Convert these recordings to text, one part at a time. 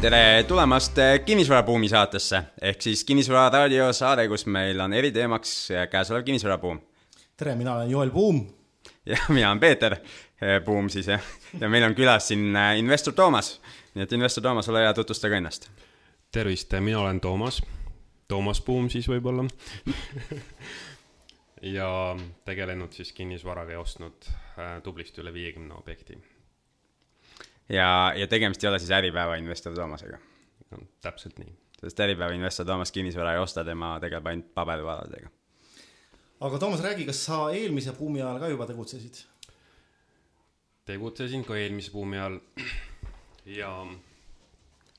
tere tulemast Kinnisvarabuumi saatesse ehk siis Kinnisvara raadiosaade, kus meil on eriteemaks käesolev kinnisvarabuum. tere, mina olen Joel Puum. ja mina olen Peeter Puum siis jah, ja meil on külas siin äh, investor Toomas. nii et investor Toomas, ole hea, tutvusta ka ennast. tervist, mina olen Toomas, Toomas Puum siis võib-olla ja tegelenud siis kinnisvaraga ja ostnud äh, tublisti üle viiekümne objekti ja, ja tegemist ei ole siis Äripäeva investor Toomasega no,. täpselt nii. sest Äripäeva investor Toomas kinnisvara ei osta, tema tegeleb ainult pabervaradega. aga Toomas, räägi, kas sa eelmise buumi ajal ka juba tegutsesid? tegutsesin ka eelmise buumi ajal ja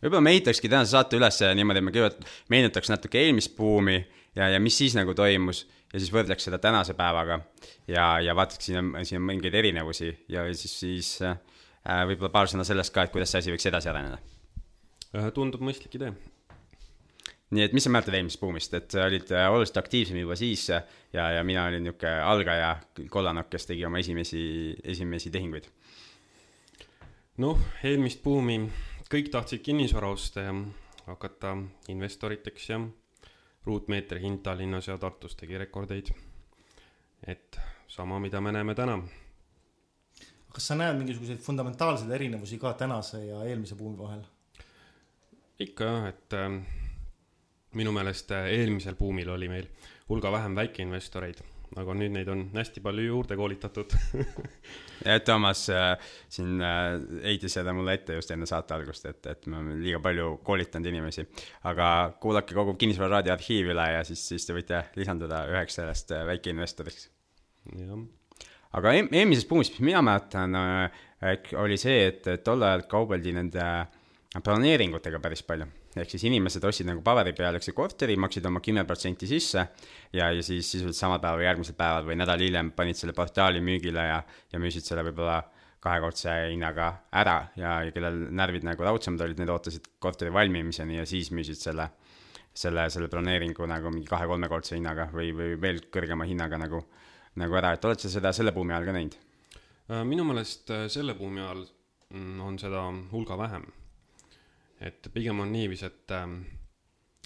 võib-olla me ehitakski tänase saate üles niimoodi, et me kõigepealt meenutaks natuke eelmist buumi ja, ja mis siis nagu toimus ja siis võrdleks seda tänase päevaga ja, ja vaataks siin on, siin on mingeid erinevusi ja siis, siis äh, Äh, võib-olla paar sõna sellest ka, et kuidas see asi võiks edasi areneda. Äh, tundub mõistlik idee. nii et mis sa mäletad eelmisest buumist, et sa olid äh, oluliselt aktiivsem juba siis ja, ja mina olin niisugune algaja kollanokk, kes tegi oma esimesi, esimesi tehinguid? noh, eelmist buumi kõik tahtsid kinnisvara osta ja hakata investoriteks ja ruutmeetri hind Tallinnas ja Tartus tegi rekordeid. et sama, mida me näeme täna kas sa näed mingisuguseid fundamentaalseid erinevusi ka tänase ja eelmise buumi vahel? ikka jah, et äh, minu meelest äh, eelmisel buumil oli meil hulga vähem väikeinvestoreid, aga nüüd neid on hästi palju juurde koolitatud ja Toomas äh, siin äh, heitis seda mulle ette just enne saate algust, et, et me oleme liiga palju koolitanud inimesi. aga kuulake kogu Kinnisvara raadio arhiivi üle ja siis, siis te võite lisanduda üheks sellest äh, väikeinvestoriks. jah aga eelmises buumis, mis mina mäletan, äh, oli see, et tol ajal kaubeldi nende planeeringutega päris palju. ehk siis inimesed ostsid nagu paberi peal, eks ju, korteri, maksid oma kümme protsenti sisse ja, ja siis sisuliselt samal päeval või järgmisel päeval või nädal hiljem panid selle portaali müügile ja, ja müüsid selle võib-olla kahekordse hinnaga ära ja, ja kellel närvid nagu raudsemad olid, need ootasid korteri valmimiseni ja siis müüsid selle, selle, selle planeeringu nagu mingi kahe-kolmekordse hinnaga või, või veel kõrgema hinnaga nagu äh, nagu ära, et oled sa seda selle buumi ajal ka näinud? Äh, minu meelest äh, selle buumi ajal mm, on seda hulga vähem. et pigem on niiviisi, et ähm,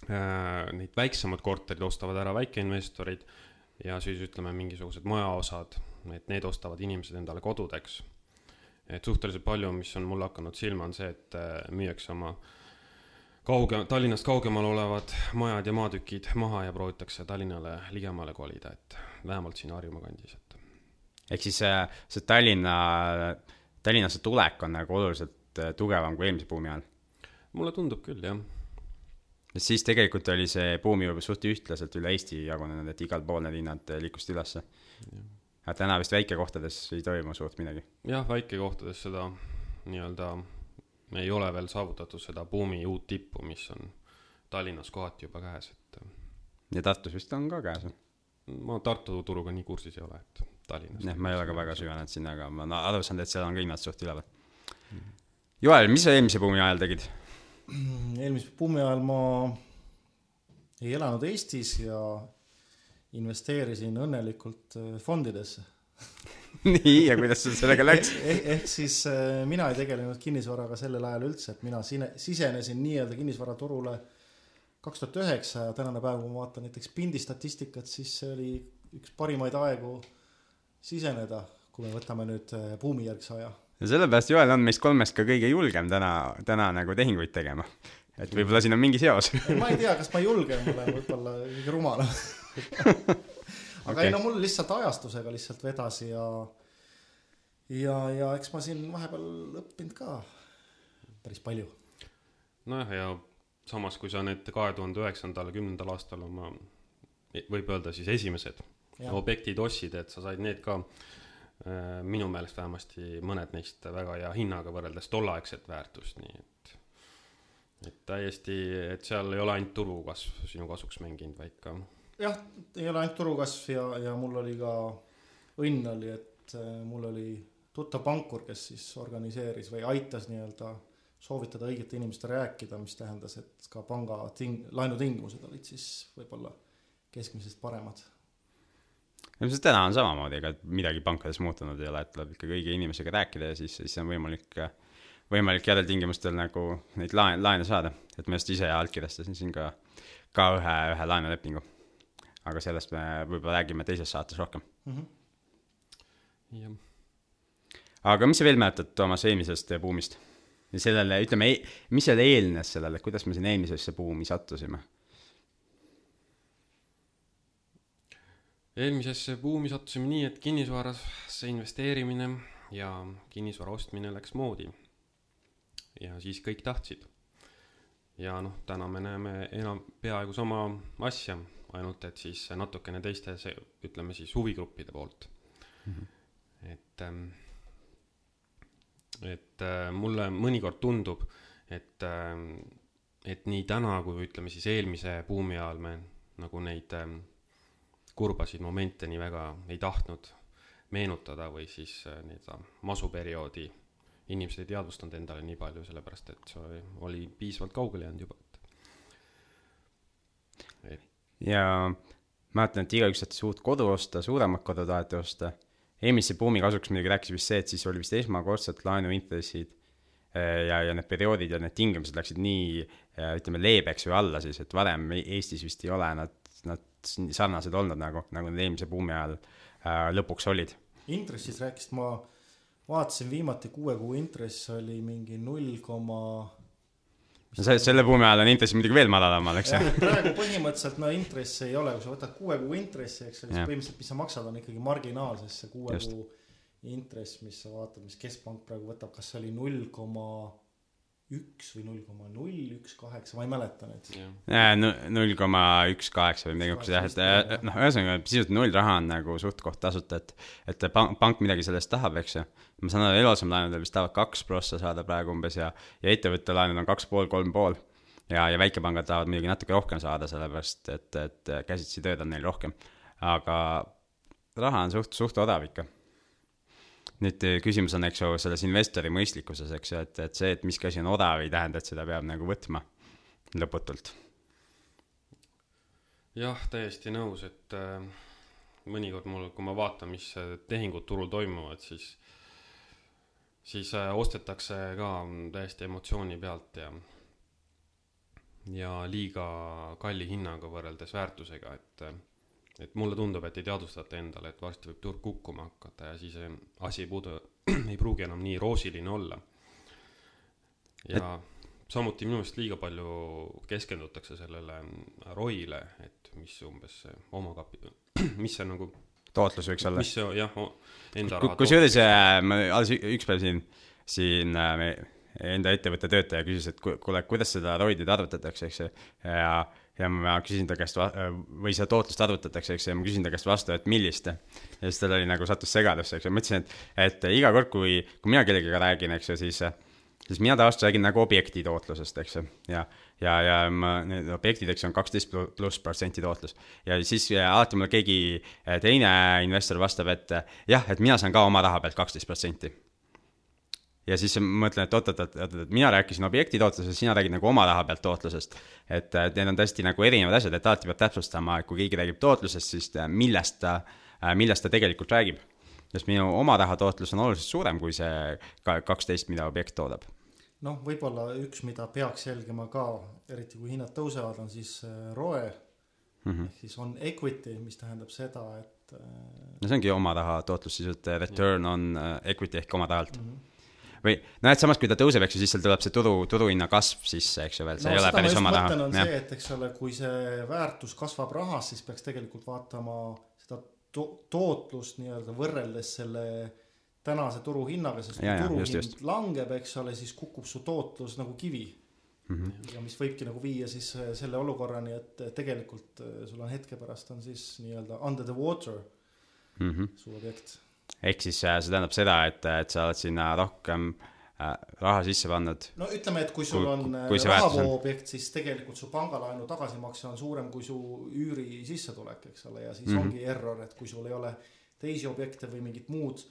äh, neid väiksemad korterid ostavad ära väikeinvestorid ja siis ütleme, mingisugused majaosad, et need ostavad inimesed endale kodudeks. et suhteliselt palju, mis on mulle hakanud silma, on see, et äh, müüakse oma kauge, Tallinnast kaugemal olevad majad ja maatükid maha ja proovitakse Tallinnale ligemale kolida, et vähemalt siin Harjumaa kandis, et. ehk siis see, see Tallinna, Tallinnasse tulek on nagu oluliselt äh, tugevam kui eelmise buumi ajal? mulle tundub küll, jah. sest siis tegelikult oli see buum juba suht ühtlaselt üle Eesti jagunenud, et igal pool need hinnad äh, liikusid ülesse. aga täna vist väikekohtades ei toimu suurt midagi. jah, väikekohtades seda nii-öelda ei ole veel saavutatud seda buumi uut tippu, mis on Tallinnas kohati juba käes, et. ja Tartus vist on ka käes või? ma Tartu turuga nii kursis ei ole, et Tallinnas. jah, ma ei ole ka väga süvenenud sinna, aga ma olen aru saanud, et seal on ka hinnad suht üleval mm. Joel, mis sa eelmise buumi ajal tegid? eelmise buumi ajal ma ei elanud Eestis ja investeerisin õnnelikult fondidesse nii, ja kuidas sul sellega läks eh,? ehk, ehk siis äh, mina ei tegelenud kinnisvaraga sellel ajal üldse, et mina sine, sisenesin nii-öelda kinnisvaraturule kaks tuhat üheksa ja tänane päev, kui ma vaatan näiteks Pindi statistikat, siis see oli üks parimaid aegu siseneda, kui me võtame nüüd äh, buumijärgse aja. ja sellepärast Joel on meist kolmest ka kõige julgem täna, täna nagu tehinguid tegema. et võib-olla siin on mingi seos ma ei tea, kas ma julgem olen, võib-olla kõige rumalam aga okay. ei no mul lihtsalt ajastusega lihtsalt vedas ja ja, ja eks ma siin vahepeal õppinud ka päris palju. nojah, ja samas, kui sa need kahe tuhande üheksandal, kümnendal aastal oma, võib öelda siis esimesed ja. objektid ostsid, et sa said need ka äh, minu meelest vähemasti mõned neist väga hea hinnaga võrreldes tolleaegset väärtust, nii et et täiesti, et seal ei ole ainult turukasv sinu kasuks mänginud, vaid ka jah, ei ole ainult turukasv ja, ja mul oli ka õnn oli, et äh, mul oli tuttav pankur, kes siis organiseeris või aitas nii-öelda äh, soovitada õigete inimestele rääkida, mis tähendas, et ka panga ting-, laenutingimused olid siis võib-olla keskmisest paremad. ilmselt täna on samamoodi, ega midagi pankades muutunud ei ole, et tuleb ikkagi õige inimesega rääkida ja siis, siis on võimalik, võimalik järeltingimustel nagu neid laene, laene saada, et ma just ise allkirjastasin siin ka, ka ühe, ühe laenulepingu. Aga sellest me võib-olla räägime teises saates rohkem mm. -hmm. jah. aga mis sa veel mäletad, Toomas, eelmisest buumist? ja sellele, ütleme, e-, mis seal eelnes sellele, kuidas me sinna eelmisesse buumi sattusime? eelmisesse buumi sattusime nii, et kinnisvarasse investeerimine ja kinnisvara ostmine läks moodi. ja siis kõik tahtsid. Ja noh, täna me näeme enam, peaaegu sama asja, ainult et siis natukene teiste, ütleme siis huvigruppide poolt mm. -hmm. et ähm, et äh, mulle mõnikord tundub, et äh,, et nii täna kui ütleme siis eelmise buumi ajal me nagu neid äh, kurbasid momente nii väga ei tahtnud meenutada või siis äh, nii-öelda masuperioodi inimesed ei teadvustanud endale nii palju, sellepärast et see oli, oli piisavalt kaugele jäänud juba, et, ja mäletan, et igaüks tahtis uut kodu osta, suuremat kodu taheti osta eelmise buumi kasuks muidugi rääkis vist see, et siis oli vist esmakordselt laenuintressid äh, ja, ja need perioodid ja need tingimused läksid nii, äh, ütleme, leebeks või alla siis, et varem Eestis vist ei ole nad, nad sarnased olnud nagu, nagu need eelmise buumi ajal äh, lõpuks olid. intressist rääkisid, ma vaatasin viimati kuue kuu intress oli mingi null koma no see, selle buumi ajal on intressid muidugi veel madalamal, eks praegu põhimõtteliselt no intress ei ole, kui sa võtad kuue kuu intressi, eks ole, siis põhimõtteliselt, mis sa maksad, on ikkagi marginaal, sest see kuue kuu intress, mis sa vaatad, mis keskpank praegu võtab, kas see oli null koma üks või null koma null üks kaheksa, ma ei mäleta nüüd. null koma üks kaheksa või midagi niisugust jah, et noh, ühesõnaga sisuliselt null raha on nagu suht-koht tasuta, et, et pank, pank midagi selle eest tahab, eks ju. ma saan aru, eluasemelaenudel vist tahavad kaks prossa saada praegu umbes ja, ja ettevõtte laenud on kaks pool, kolm pool. ja, ja väikepangad tahavad muidugi natuke rohkem saada, sellepärast et, et käsitsi tööd on neil rohkem. aga raha on suht, suht odav ikka nüüd äh, küsimus on, eks ju, selles investori mõistlikkuses, eks ju, et, et see, et miski asi on odav, ei tähenda, et seda peab nagu võtma lõputult. jah, täiesti nõus, et äh, mõnikord mul, kui ma vaatan, mis äh, tehingud turul toimuvad, siis, siis äh, ostetakse ka täiesti emotsiooni pealt ja, ja liiga kalli hinnaga võrreldes väärtusega, et äh, et mulle tundub, et ei teadvustata endale, et varsti võib turg kukkuma hakata ja siis asi ei puudu, ei pruugi enam nii roosiline olla. ja et... samuti minu meelest liiga palju keskendutakse sellele ROI-le, et mis umbes see omakapi-, mis see nagu tootlus võiks olla. mis see, jah, enda raha kusjuures äh, ma alles üks päev siin, siin äh, me enda ettevõtte töötaja küsis, et kuule, kuidas seda ROI-d arvutatakse, eks ju, ja ja ma küsisin ta käest, või seda tootlust arvutatakse, eks ju, ja ma küsin ta käest vastu, et millist. ja siis tal oli nagu, sattus segadusse, eks ju, ma ütlesin, et, et iga kord, kui, kui mina kellegagi räägin, eks ju, siis, siis mina tavaliselt räägin nagu objekti tootlusest, eks ju, ja, ja, ja ma, need objektid, eks ju, on kaksteist pluss protsenti tootlus. ja siis ja alati mulle keegi teine investor vastab, et jah, et mina saan ka oma raha pealt kaksteist protsenti ja siis mõtlen, et oot-oot-oot, et mina rääkisin objekti tootlusest, sina räägid nagu oma raha pealt tootlusest. et need on tõesti nagu erinevad asjad, et alati peab täpsustama, et kui keegi räägib tootlusest, siis millest ta, millest ta tegelikult räägib. sest minu oma raha tootlus on oluliselt suurem kui see kaksteist, mida objekt toodab. noh, võib-olla üks, mida peaks jälgima ka, eriti kui hinnad tõusevad, on siis äh, ROE mm -hmm. ehk siis on equity, mis tähendab seda, et. Äh, no see ongi oma raha tootlus, sisuliselt return on äh, equity ehk oma rahalt mm. -hmm või noh, et samas, kui ta tõuseb, eks ju, siis seal tuleb see turu, turuhinna kasv sisse, eks ju veel, see no, ei ole päris oma raha. on ja. see, et eks ole, kui see väärtus kasvab rahas, siis peaks tegelikult vaatama seda to tootlust nii-öelda võrreldes selle tänase turuhinnaga, sest kui turuhind langeb, eks ole, siis kukub su tootlus nagu kivi mm. -hmm. ja mis võibki nagu viia siis äh, selle olukorrani, et tegelikult äh, sul on hetke pärast on siis nii-öelda under the water mm -hmm. su objekt ehk siis äh, see tähendab seda, et, et sa oled sinna rohkem äh, raha sisse pannud. no ütleme, et kui sul kui, on kui äh, rahavooobjekt, siis tegelikult su pangalaenu tagasimakse on suurem kui su üüri sissetulek, eks ole, ja siis mm -hmm. ongi error, et kui sul ei ole teisi objekte või mingit muud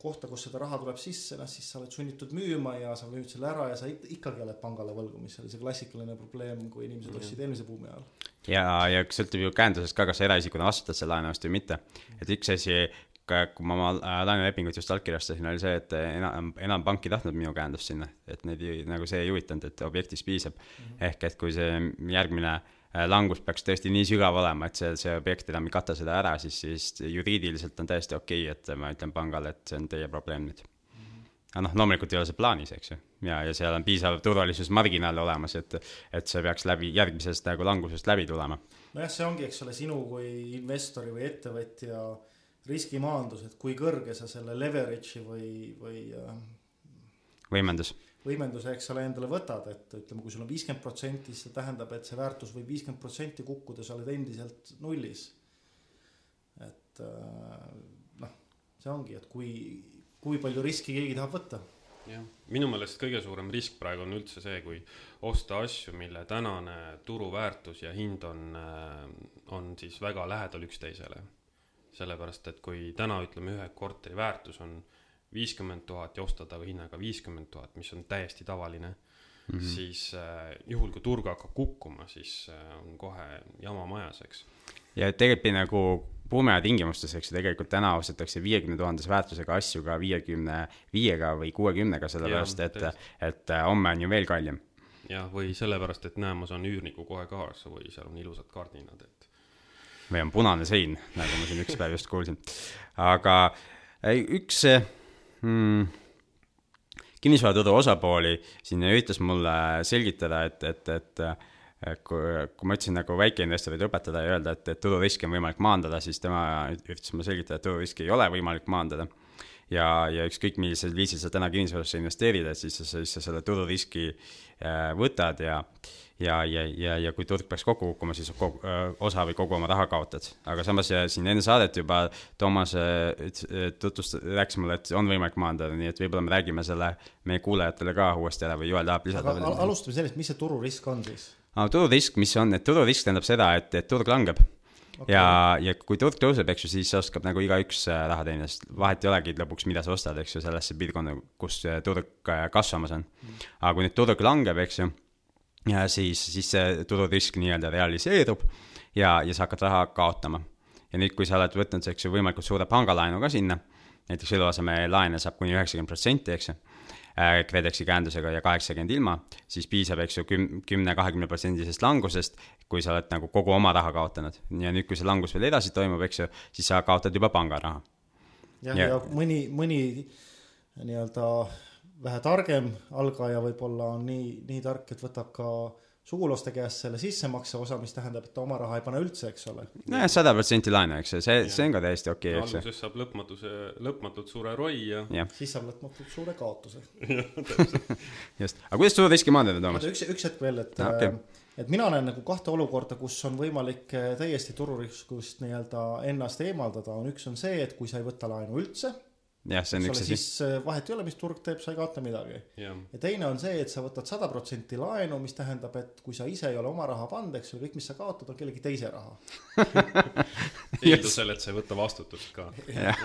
kohta, kus seda raha tuleb sisse, noh siis sa oled sunnitud müüma ja sa müüd selle ära ja sa ikkagi oled pangale võlgu, mis oli see klassikaline probleem, kui inimesed ostsid mm. eelmise buumi ajal. ja, ja sõltub ju käendusest ka, kas eraisikuna vastutad selle laenu eest või mitte. et üks asi, kui ma oma äh, laenulepingut just allkirjastasin, oli see, et enam, enam pank ei tahtnud minu käendust sinna, et neid ei, nagu see ei huvitanud, et objektist piisab mm. -hmm. ehk et kui see järgmine äh, langus peaks tõesti nii sügav olema, et see, see objekt enam ei kata seda ära, siis, siis juriidiliselt on täiesti okei okay,, et ma ütlen pangale, et see on teie probleem nüüd aga noh, loomulikult ei ole see plaanis, eks ju, ja, ja seal on piisav turvalisusmarginaal olemas, et, et see peaks läbi, järgmisest nagu langusest läbi tulema. nojah, see ongi, eks ole, sinu kui investori või ettevõtja riskimaandus, et kui kõrge sa selle leverage'i või, või äh, võimendus võimenduse, eks ole, endale võtad, et ütleme, kui sul on viiskümmend protsenti, siis see tähendab, et see väärtus võib viiskümmend protsenti kukkuda, sa oled endiselt nullis. et äh, noh, see ongi, et kui kui palju riski keegi tahab võtta. jah, minu meelest kõige suurem risk praegu on üldse see, kui osta asju, mille tänane turuväärtus ja hind on, äh, on siis väga lähedal üksteisele. Sellepärast, et kui täna ütleme, ühe korteri väärtus on viiskümmend tuhat ja osta ta hinnaga viiskümmend tuhat, mis on täiesti tavaline mm, -hmm. siis äh, juhul, kui turg hakkab kukkuma, siis äh, on kohe jama majas, eks. ja tegelikult nagu Pumea tingimustes, eks ju, tegelikult täna ostetakse viiekümne tuhandese väärtusega asju ka viiekümne viiega või kuuekümnega, sellepärast et, et äh, homme on ju veel kallim. jah, või sellepärast, et näe, ma saan üürniku kohe kaasa või seal on ilusad kardinad, et. Või on punane sein, nagu ma siin üks päev just kuulsin. aga äh, üks mm, kinnisvaraturu osapooli siin üritas mulle selgitada, et, et, et et kui, kui ma ütlesin nagu väikeinvestoreid õpetada ja öelda, et, et tururiski on võimalik maandada, siis tema üritas mulle selgitada, et tururiski ei ole võimalik maandada. ja, ja ükskõik millisel viisil sa täna kinnisvarasse investeerid, et siis sa, siis sa selle tururiski äh, võtad ja ja, ja, ja, ja kui turg peaks kokku kukkuma, siis kogu, öö, osa või kogu oma raha kaotad. aga samas siin enne saadet juba Toomas tutvust-, rääkis mulle, et on võimalik maandada, nii et võib-olla me räägime selle meie kuulajatele ka uuesti ära või Joel tahab lisada veel. alustame sellest, mis see tururisk on siis? tururisk, mis on, et tururisk tähendab seda, et, et turg langeb okay.. ja, ja kui turg tõuseb, eks ju, siis oskab nagu igaüks äh, raha teenida, sest vahet ei olegi lõpuks, mida sa ostad, eks ju, sellesse piirkonda, kus turg äh, kasvamas on. aga kui nüüd turg langeb, eks ju, ja siis, siis see tururisk nii-öelda realiseerub ja, ja sa hakkad raha kaotama. ja nüüd, kui sa oled võtnud, eks ju, võimalikult suure pangalaenu ka sinna, näiteks eluasemelaene saab kuni üheksakümmend protsenti, eks ju Äh, KredExi käendusega ja kaheksakümmend ilma, siis piisab, eks ju, küm-, kümne-kahekümne protsendisest langusest, kui sa oled nagu kogu oma raha kaotanud. ja nüüd, kui see langus veel edasi toimub, eks ju, siis sa kaotad juba pangaraha. jah, ja, ja mõni, mõni nii-öelda vähe targem algaja võib-olla on nii, nii tark, et võtab ka äh, sugulaste käest selle sissemakse osa, mis tähendab, et ta oma raha ei pane üldse, eks ole. nojah, sada protsenti laenu, eks ju, see, see on ka täiesti okei okay,, eks ju. alguses saab lõpmatuse, lõpmatult suure ROI ja, ja. siis saab lõpmatult suure kaotuse just, aga kuidas suure riski maandada, Toomas? üks, üks hetk veel, et okay. et mina näen nagu kahte olukorda, kus on võimalik eh, täiesti tururiskust nii-öelda ennast eemaldada, on üks on see, et kui sa ei võta laenu üldse jah, see on üks asi. siis äh, vahet ei ole, mis turg teeb, sa ei kaota midagi. ja teine on see, et sa võtad sada protsenti laenu, mis tähendab, et kui sa ise ei ole oma raha pannud, eks ju, kõik, mis sa kaotad, on kellegi teise raha eeldusel, et sa ei võta vastutust ka. jah,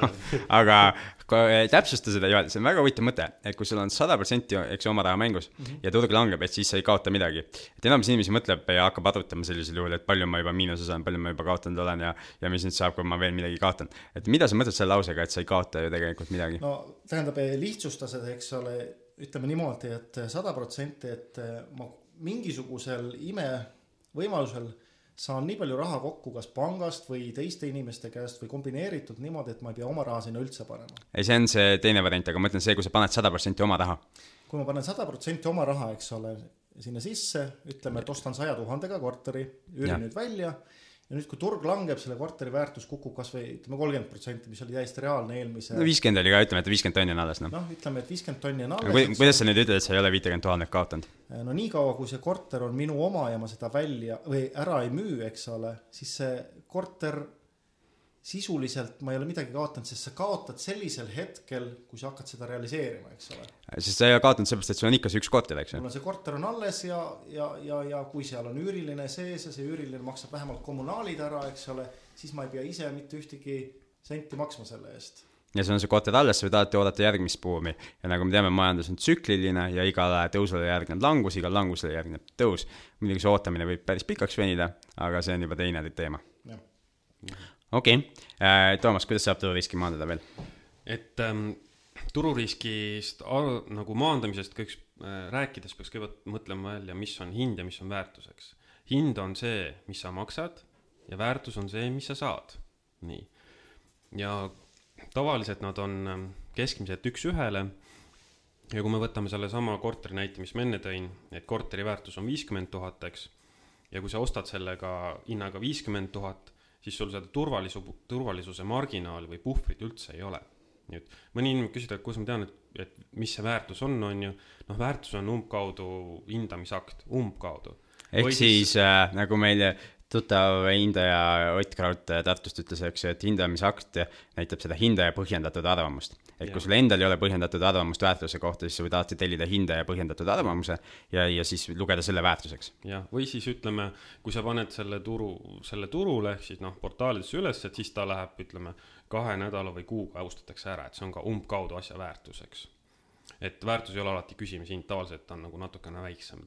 aga eh, täpsusta seda, Joel, see on väga huvitav mõte, et kui sul on sada protsenti, eks ju, oma raha mängus mm -hmm. ja turg langeb, et siis sa ei kaota midagi. et enamus inimesi mõtleb ja hakkab arvutama sellisel juhul, et palju ma juba miinuses olen, palju ma juba kaotanud olen ja, ja mis nüüd saab, kui ma veel midagi kaotan. et mida sa mõtled selle lausega, et sa ei kaota ju tegelikult tegelikult midagi. no tähendab, lihtsustas, eks ole, ütleme niimoodi et, et sada protsenti, et ma mingisugusel imevõimalusel saan nii palju raha kokku kas pangast või teiste inimeste käest või kombineeritud niimoodi, et ma ei pea oma raha sinna üldse panema. ei, see on see teine variant, aga ma mõtlen see, kui sa paned sada protsenti oma raha. kui ma panen sada protsenti oma raha, eks ole, sinna sisse, ütleme, et ostan saja tuhandega korteri, üürin nüüd välja ja nüüd, kui turg langeb, selle korteri väärtus kukub kasvõi ütleme kolmkümmend protsenti, mis oli täiesti reaalne eelmise. no viiskümmend oli ka, ütleme, et viiskümmend tonni on alles, noh. noh, ütleme, et viiskümmend tonni on alles. kuidas sa nüüd ütled, et sa ei ole viitekümmet tuhandet kaotanud? no niikaua, kui see korter on minu oma ja ma seda välja või ära ei müü, eks ole, siis see korter sisuliselt ma ei ole midagi kaotanud, sest sa kaotad sellisel hetkel, kui sa hakkad seda realiseerima, eks ole. sest sa ei ole kaotanud sellepärast, et sul on ikka see üks korter, eks ju. mul on see korter on alles ja, ja, ja, ja kui seal on üüriline sees ja see üüriline maksab vähemalt kommunaalid ära, eks ole, siis ma ei pea ise mitte ühtegi senti maksma selle eest ja sul on see korter alles, sa võid alati oodata järgmist buumi. ja nagu me teame, majandus on tsükliline ja igale tõusule järgneb langus, igal langusele järgneb tõus. muidugi see ootamine võib päris pikaks venida, aga see on juba teine teema. Okei okay., Toomas, kuidas saab tururiski maandada veel? et ähm, tururiskist nagu maandamisest kõik äh, rääkides peaks kõigepealt mõtlema välja, mis on hind ja mis on väärtus, eks. hind on see, mis sa maksad ja väärtus on see, mis sa saad. nii. ja tavaliselt nad on ähm, keskmiselt üks-ühele. ja kui me võtame sellesama korteri näite, mis ma enne tõin, et korteri väärtus on viiskümmend tuhat, eks. ja kui sa ostad sellega hinnaga viiskümmend tuhat, siis sul seda turvalisu-, turvalisuse marginaali või puhvrit üldse ei ole nii et mõni inimene küsib, et kuidas ma tean, et, et mis see väärtus on, on ju, noh, väärtus on umbkaudu hindamisakt, umbkaudu. ehk Või siis äh, nagu meil tuttav hindaja Ott Kraut Tartust ütles, eks, et hindamisakt näitab seda hindaja põhjendatud arvamust. Et kui sul endal ei ole põhjendatud arvamust väärtuse kohta, siis sa võid alati tellida hindaja põhjendatud arvamuse ja, ja siis lugeda selle väärtuseks. jah, või siis ütleme, kui sa paned selle turu, selle turule ehk siis noh, portaalidesse üles, et siis ta läheb, ütleme, kahe nädala või kuuga austatakse ära, et see on ka umbkaudu asja väärtus, eks. et väärtus ei ole alati küsimishind, tavaliselt ta on nagu natukene väiksem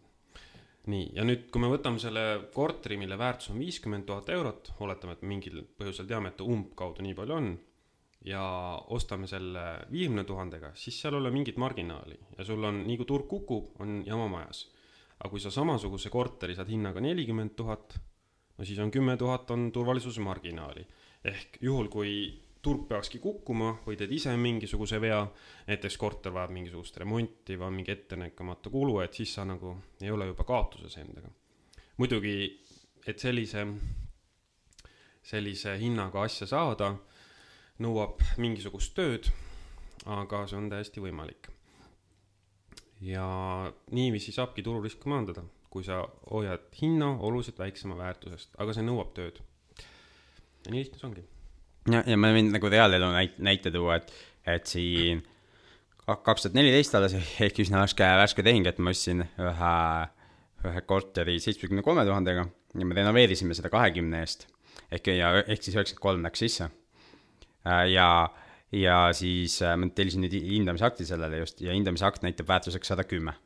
nii, ja nüüd, kui me võtame selle korteri, mille väärtus on viiskümmend tuhat eurot, oletame, et mingil põhjusel teame, et umbkaudu nii palju on, ja ostame selle viiekümne tuhandega, siis seal ei ole mingit marginaali ja sul on, nii kui turg kukub, on jama majas. aga kui sa samasuguse korteri saad hinnaga nelikümmend tuhat, no siis on kümme tuhat on turvalisuse marginaali. ehk juhul, kui turg peakski kukkuma või teed ise mingisuguse vea, näiteks korter vajab mingisugust remonti või on mingi ettenägematu kulu, et siis sa nagu ei ole juba kaotuses endaga. muidugi, et sellise, sellise hinnaga asja saada, nõuab mingisugust tööd, aga see on täiesti võimalik. ja niiviisi saabki tururiski maandada, kui sa hoiad hinna oluliselt väiksema väärtusest, aga see nõuab tööd. ja nii lihtne see ongi ja, ja ma võin nagu reaalelu näite, näite tuua, et, et siin kaks tuhat neliteist alles ehk üsna värske, värske tehing, et ma ostsin ühe, ühe korteri seitsmekümne kolme tuhandega ja me renoveerisime seda kahekümne eest. ehk, ja ehk siis üheksakümmend kolm läks sisse. Äh, ja, ja siis äh, ma tellisin nüüd hindamisakti sellele just ja hindamisakt näitab väärtuseks sada kümme.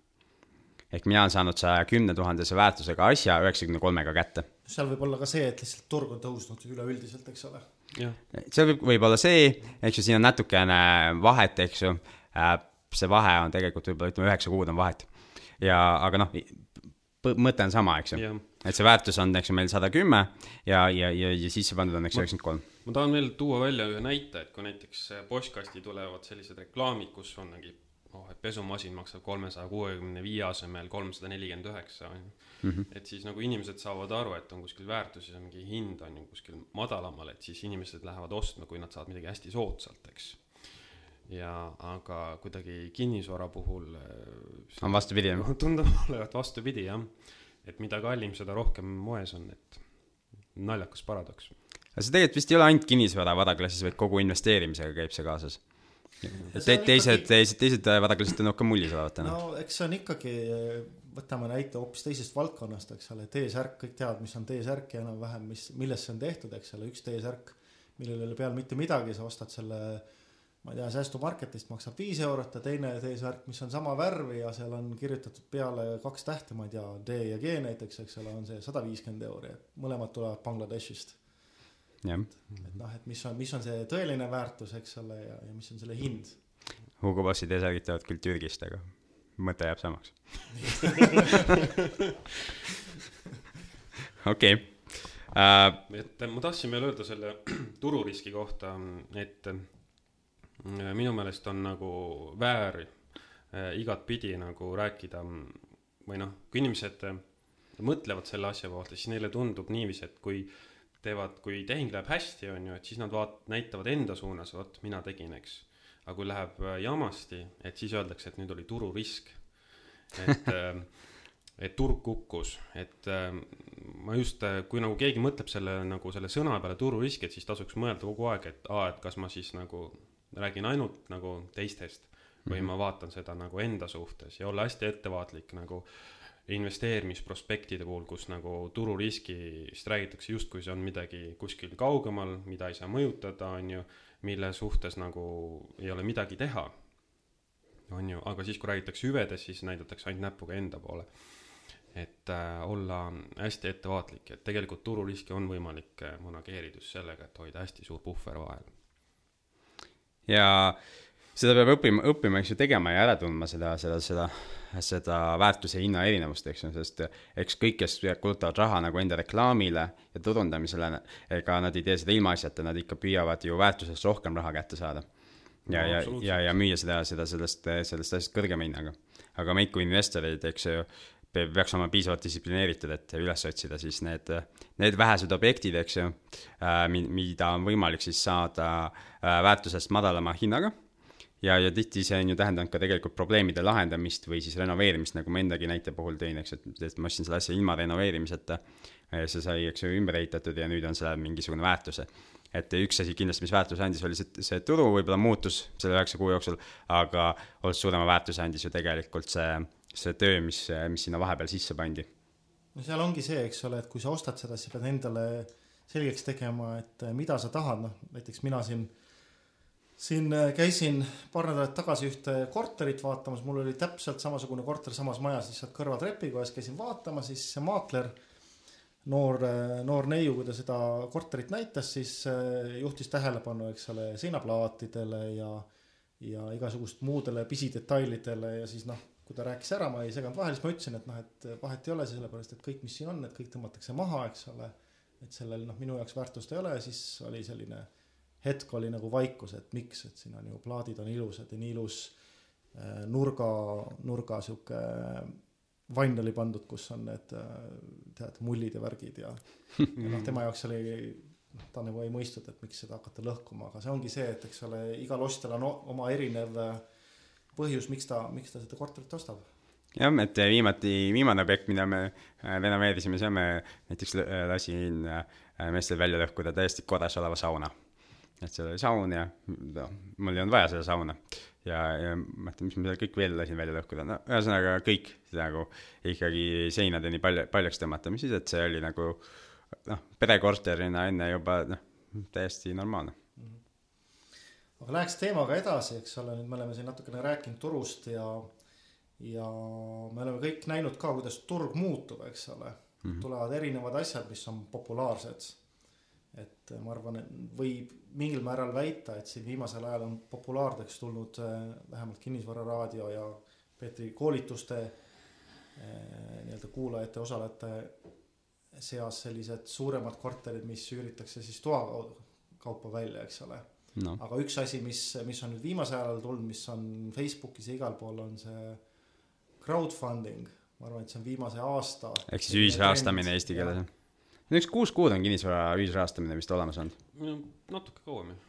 ehk mina olen saanud saja kümne tuhandese väärtusega asja üheksakümne kolmega kätte. seal võib olla ka see, et lihtsalt turg on tõusnud üleüldiselt, eks ole see võib, võib olla see, eks ju, siin on natukene vahet, eks ju, äh, see vahe on tegelikult võib-olla ütleme üheksa kuud on vahet. ja, aga noh, mõte on sama, eks ju. et see väärtus on, eks ju, meil sada kümme ja, ja, ja, ja sisse pandud on, eks ju, üheksakümmend kolm. Ma tahan veel tuua välja ühe näite, et kui näiteks postkasti tulevad sellised reklaamid, kus on mingi oh, et pesumasin maksab kolmesaja kuuekümne viie asemel kolmsada nelikümmend üheksa, on ju. Mhm. et siis nagu inimesed saavad aru, et on kuskil väärtus ja mingi hind on ju kuskil madalamal, et siis inimesed lähevad ostma, kui nad saavad midagi hästi soodsalt, eks. ja aga kuidagi kinnisvara puhul äh, on vastupidi, jah? tundub olevat vastupidi, jah. et mida kallim, seda rohkem moes on, et naljakas paradoks. Aga see tegelikult vist ei ole ainult kinnisvara varaklassis, vaid kogu investeerimisega käib see kaasas Te, teised, teised, teised vadaklassid on rohkem mullis olevat täna. no eks see on ikkagi, võtame näite hoopis teisest valdkonnast, eks ole, T-särk, kõik teavad, mis on T-särk ja enam-vähem, mis, millest see on tehtud, eks ole, üks T-särk, millel ei ole peal mitte midagi, sa ostad selle ma ei tea, säästumarketist maksab viis eurot ja teine T-särk, mis on sama värvi ja seal on kirjutatud peale kaks tähte, ma ei tea, D ja G näiteks, eks ole, on see sada viiskümmend euri, et mõlemad tulevad Bangladeshist et noh, et mis on, mis on see tõeline väärtus, eks ole, ja, ja mis on selle hind. Hugo Bossi dessertid tulevad küll Türgist, aga mõte jääb samaks. okei. Äh, et ma tahtsin veel öelda selle tururiski kohta, et äh, minu meelest on nagu väär äh, igatpidi nagu rääkida või noh, kui inimesed mõtlevad selle asja kohta, siis neile tundub niiviisi, et kui äh, teevad, kui tehing läheb hästi, on ju, et siis nad vaat-, näitavad enda suunas, vot mina tegin, eks. aga kui läheb äh, jamasti, et siis öeldakse, et nüüd oli tururisk. et äh, et turg kukkus, et äh, ma just, kui nagu keegi mõtleb selle nagu selle sõna peale tururisk, et siis tasuks mõelda kogu aeg, et aa, et kas ma siis nagu räägin ainult nagu teistest või mm -hmm. ma vaatan seda nagu enda suhtes ja olla hästi ettevaatlik nagu äh, investeerimisprospektide puhul, kus nagu tururiskist räägitakse justkui see on midagi kuskil kaugemal, mida ei saa mõjutada, on ju, mille suhtes nagu ei ole midagi teha. on ju, aga siis, kui räägitakse hüvedest, siis näidatakse ainult näpuga enda poole. et äh, olla hästi ettevaatlik, et tegelikult tururiski on võimalik äh, manageerida just sellega, et hoida hästi suur puhver vahel. ja seda peab õppima, õppima, eks ju, tegema ja ära tundma seda, seda, seda, seda väärtuse hinna erinevust, eks ju, sest eks kõik, kes kulutavad raha nagu enda reklaamile ja turundamisele, ega nad ei tee seda ilmaasjata, nad ikka püüavad ju väärtusest rohkem raha kätte saada. ja no,, ja, ja, ja müüa seda, seda, sellest, sellest asjast kõrgema hinnaga. aga meid kui investoreid, eks ju, peaks olema piisavalt distsiplineeritud, et üles otsida siis need, need vähesed objektid, eks ju, mida on võimalik siis saada väärtusest madalama hinnaga ja, ja tihti see on ju tähendanud ka tegelikult probleemide lahendamist või siis renoveerimist, nagu ma endagi näite puhul tõin, eks, et, ma ostsin selle asja ilma renoveerimiseta. see sai, eks ju, ümber ehitatud ja nüüd on sellel mingisugune väärtus. et üks asi kindlasti, mis väärtuse andis, oli see, see turu võib-olla muutus selle üheksa kuu jooksul, aga oluliselt suurema väärtuse andis ju tegelikult see, see töö, mis, mis sinna vahepeal sisse pandi. no seal ongi see, eks ole, et kui sa ostad seda, siis sa pead endale selgeks tegema, et mida sa tahad, noh näiteks mina siin siin äh, käisin paar nädalat tagasi ühte korterit vaatamas, mul oli täpselt samasugune korter samas majas, lihtsalt kõrvatrepikojas käisin vaatama, siis see maakler, noor, äh, noor neiu, kui ta seda korterit näitas, siis äh, juhtis tähelepanu, eks ole, seinaplaatidele ja, ja igasugust muudele pisidetailidele ja siis noh, kui ta rääkis ära, ma ei seganud vahele, siis ma ütlesin, et noh, et vahet ei ole, sellepärast et kõik, mis siin on, et kõik tõmmatakse maha, eks ole. et sellel noh, minu jaoks väärtust ei ole, siis oli selline hetk oli nagu vaikus, et miks, et siin on ju plaadid on ilusad ja nii ilus äh, nurga, nurga sihuke vann oli pandud, kus on need äh, tead mullid ja värgid ja, ja noh, tema jaoks oli noh, ta nagu ei mõistnud, et miks seda hakata lõhkuma, aga see ongi see, et eks ole, igal ostjal on oma erinev äh, põhjus, miks ta, miks ta seda korterit ostab. Jah, et viimati, viimane objekt, mida me renoveerisime, seal me näiteks lasin meestel välja lõhkuda täiesti korras oleva sauna et seal oli saun ja noh, mul ei olnud vaja seda sauna. ja, ja ma mõtlen, mis ma seal kõik veel lasin välja lõhkuda, no ühesõnaga kõik nagu ikkagi seinadeni palju, paljaks tõmmata, mis siis, et see oli nagu noh, perekorterina enne juba noh, täiesti normaalne aga läheks teemaga edasi, eks ole, nüüd me oleme siin natukene rääkinud turust ja, ja me oleme kõik näinud ka, kuidas turg muutub, eks ole mm. -hmm. tulevad erinevad asjad, mis on populaarsed et ma arvan, et võib mingil määral väita, et siin viimasel ajal on populaarseks tulnud äh, vähemalt kinnisvararaadio ja Peetri koolituste äh, nii-öelda kuulajate, osalejate seas sellised suuremad korterid, mis üüritakse siis toa kaupa välja, eks ole no.. aga üks asi, mis, mis on nüüd viimasel ajal tulnud, mis on Facebookis ja igal pool, on see crowdfunding. ma arvan, et see on viimase aasta. ehk siis ühisrahastamine eesti keeles, jah üks kuus kuud on kinnisvara ühisrahastamine vist olemas olnud. no natuke kauem jah.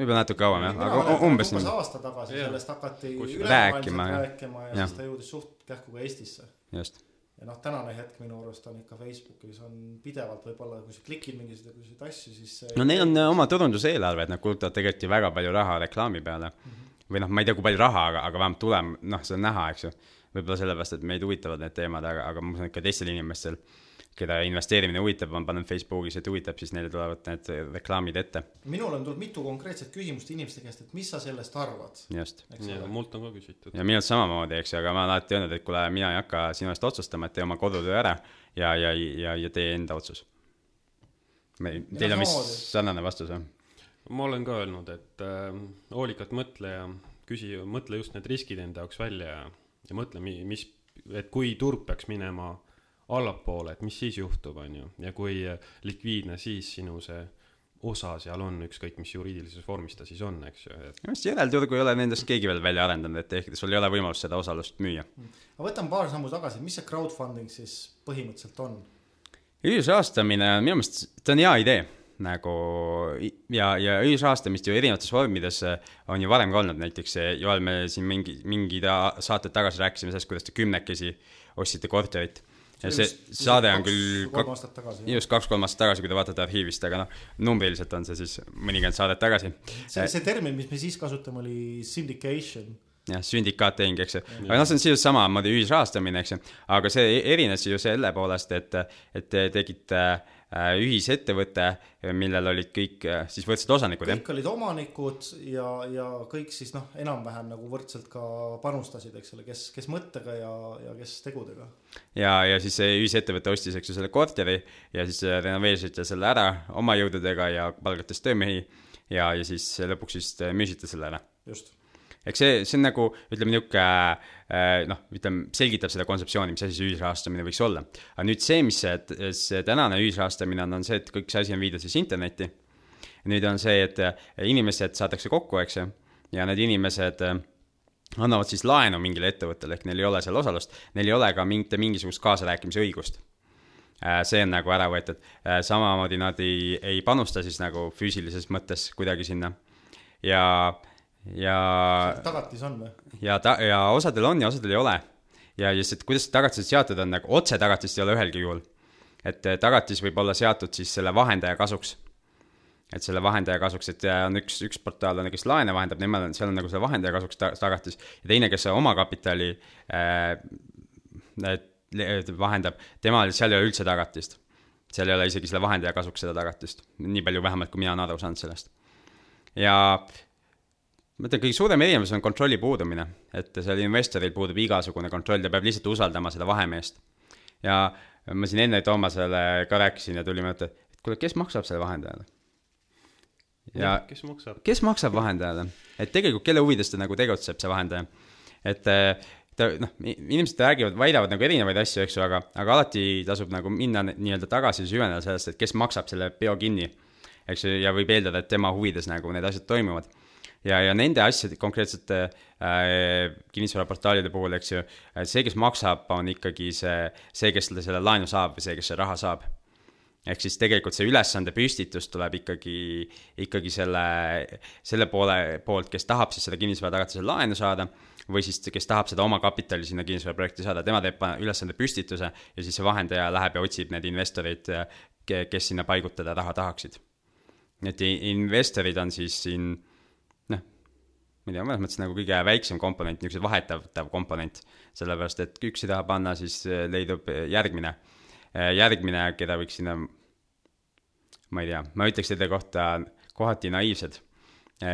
võib-olla natuke kauem jah, aga umbes umbes aasta tagasi yeah. sellest hakati rääkima, rääkima ja, ja siis ta jõudis suht kähku ka Eestisse. just. ja noh, tänane hetk minu arust on ikka Facebookis on pidevalt võib-olla, kui sa klikid mingisuguseid asju, siis no neil on oma turunduseelarved, nad kulutavad tegelikult ju väga palju raha reklaami peale mm. -hmm. või noh, ma ei tea, kui palju raha, aga, aga vähemalt tulem-, noh, seda on näha, eks ju. võib-olla sellepärast, et meid huvitavad need teemad, aga, aga ma usun, et ka teistel inimestel keda investeerimine huvitab, on pannud Facebookis, et huvitab, siis neile tulevad need reklaamid ette. minul on tulnud mitu konkreetset küsimust inimeste käest, et mis sa sellest arvad. just. ja mult on ka küsitud. ja minult samamoodi, eks ju, aga ma olen alati öelnud, et kuule, mina ei hakka sinu eest otsustama, et tee oma kodutöö ära ja, ja, ja, ja tee enda otsus. Teil on vist sarnane vastus või? ma olen ka öelnud, et äh, hoolikalt mõtle ja küsi, mõtle just need riskid enda jaoks välja ja, ja mõtle, mis, et kui turg peaks minema allapoole, et mis siis juhtub, on ju, ja kui likviidne siis sinu see osa seal on, ükskõik mis juriidilises vormis ta siis on, eks ju et.... minu arust järelturgu ei ole nendest keegi veel välja arendanud, et ehk sul ei ole võimalust seda osalust müüa. aga võtame paar sammu tagasi, mis see crowdfunding siis põhimõtteliselt on? ühisrahastamine on minu meelest, ta on hea idee nagu ja, ja ühisrahastamist ju erinevates vormides on ju varem ka olnud, näiteks Joel, me siin mingi, mingid saated tagasi rääkisime sellest, kuidas te kümnekesi ostsite korterit ja see saade on küll kolm aastat tagasi. just kaks-kolm aastat tagasi, kui te vaatate arhiivist, aga noh, numbriliselt on see siis mõnikümmend saadet tagasi. see, see termin, mis me siis kasutame, oli syndication. jah, sündikaattehing, eks ju. aga noh, see on sisuliselt samamoodi ühisrahastamine, eks ju. aga see e-, erines ju selle poolest, et, et te tegite äh, ühisettevõtte, millel olid kõik äh, siis võrdsed osanikud, jah? kõik olid omanikud ja, ja kõik siis noh, enam-vähem nagu võrdselt ka panustasid, eks ole, kes, kes mõttega ja, ja kes tegudega. ja, ja siis see ühisettevõte ostis, eks ju, selle korteri ja siis äh, renoveerisite selle ära oma jõududega ja palgates töömehi ja, ja siis lõpuks vist äh, müüsite selle ära. just. Eks see, see on nagu ütleme niisugune noh, ütleme selgitab seda kontseptsiooni, mis asi see ühisrahastamine võiks olla. aga nüüd see, mis see, see tänane ühisrahastamine on, on see, et kõik see asi on viidud siis internetti. nüüd on see, et äh, inimesed saadakse kokku, eks ju, ja need inimesed äh, annavad siis laenu mingile ettevõttele, ehk neil ei ole seal osalust, neil ei ole ka mitte mingisugust kaasarääkimise õigust. see on nagu ära võetud, samamoodi nad ei, ei panusta siis nagu füüsilises mõttes kuidagi sinna ja, ja tagatis on või? ja ta-, ja osadel on ja osadel ei ole. ja just, et kuidas tagatised seatud on, nagu otse tagatist ei ole ühelgi juhul. et eh, tagatis võib olla seatud siis selle vahendaja kasuks. et selle vahendaja kasuks, et eh, on üks, üks portaal on, kes laene vahendab, nemad on, seal on nagu selle vahendaja kasuks ta- tagatis ja teine, kes omakapitali äh, vahendab, temal, seal ei ole üldse tagatist. seal ei ole isegi selle vahendaja kasuks seda tagatist, nii palju vähemalt, kui mina olen aru saanud sellest. ja ma ütlen, kõige suurem erinevus on kontrolli puudumine, et seal investoril puudub igasugune kontroll, ta peab lihtsalt usaldama seda vahemeest. ja ma siin enne Toomasele ka rääkisin ja tuli mõte, et kuule, kes maksab selle vahendajale? ja kes maksab? kes maksab vahendajale, et tegelikult kelle huvides ta nagu tegutseb, see vahendaja. et eh, ta noh, inimesed räägivad, väidavad nagu erinevaid asju, eks ju, aga, aga alati tasub nagu minna nii-öelda tagasi süveneda sellest, et kes maksab selle peo kinni. eks ju, ja võib eeldada, et tema huvides nagu need asjad toimuvad. ja, ja nende asjade konkreetsete äh, kinnisvaraportaalide puhul, eks ju, see, kes maksab, on ikkagi see, see, kes selle, selle laenu saab või see, kes selle raha saab ehk siis tegelikult see ülesande püstitus tuleb ikkagi, ikkagi selle, selle poole poolt, kes tahab siis seda kinnisvara tagatisel laenu saada või siis kes tahab seda omakapitali sinna kinnisvaraprojekti saada, tema teeb ülesande püstituse ja siis see vahendaja läheb ja otsib need investorid, kes sinna paigutada raha tahaksid. et i- investorid on siis siin ma ei tea, mõnes mõttes nagu kõige väiksem komponent, niisugune vahetatav komponent, sellepärast et kui üks ei taha panna, siis eh, leidub eh, järgmine. järgmine, keda võiks sinna, ma ei tea, ma ütleks nende kohta kohati naiivsed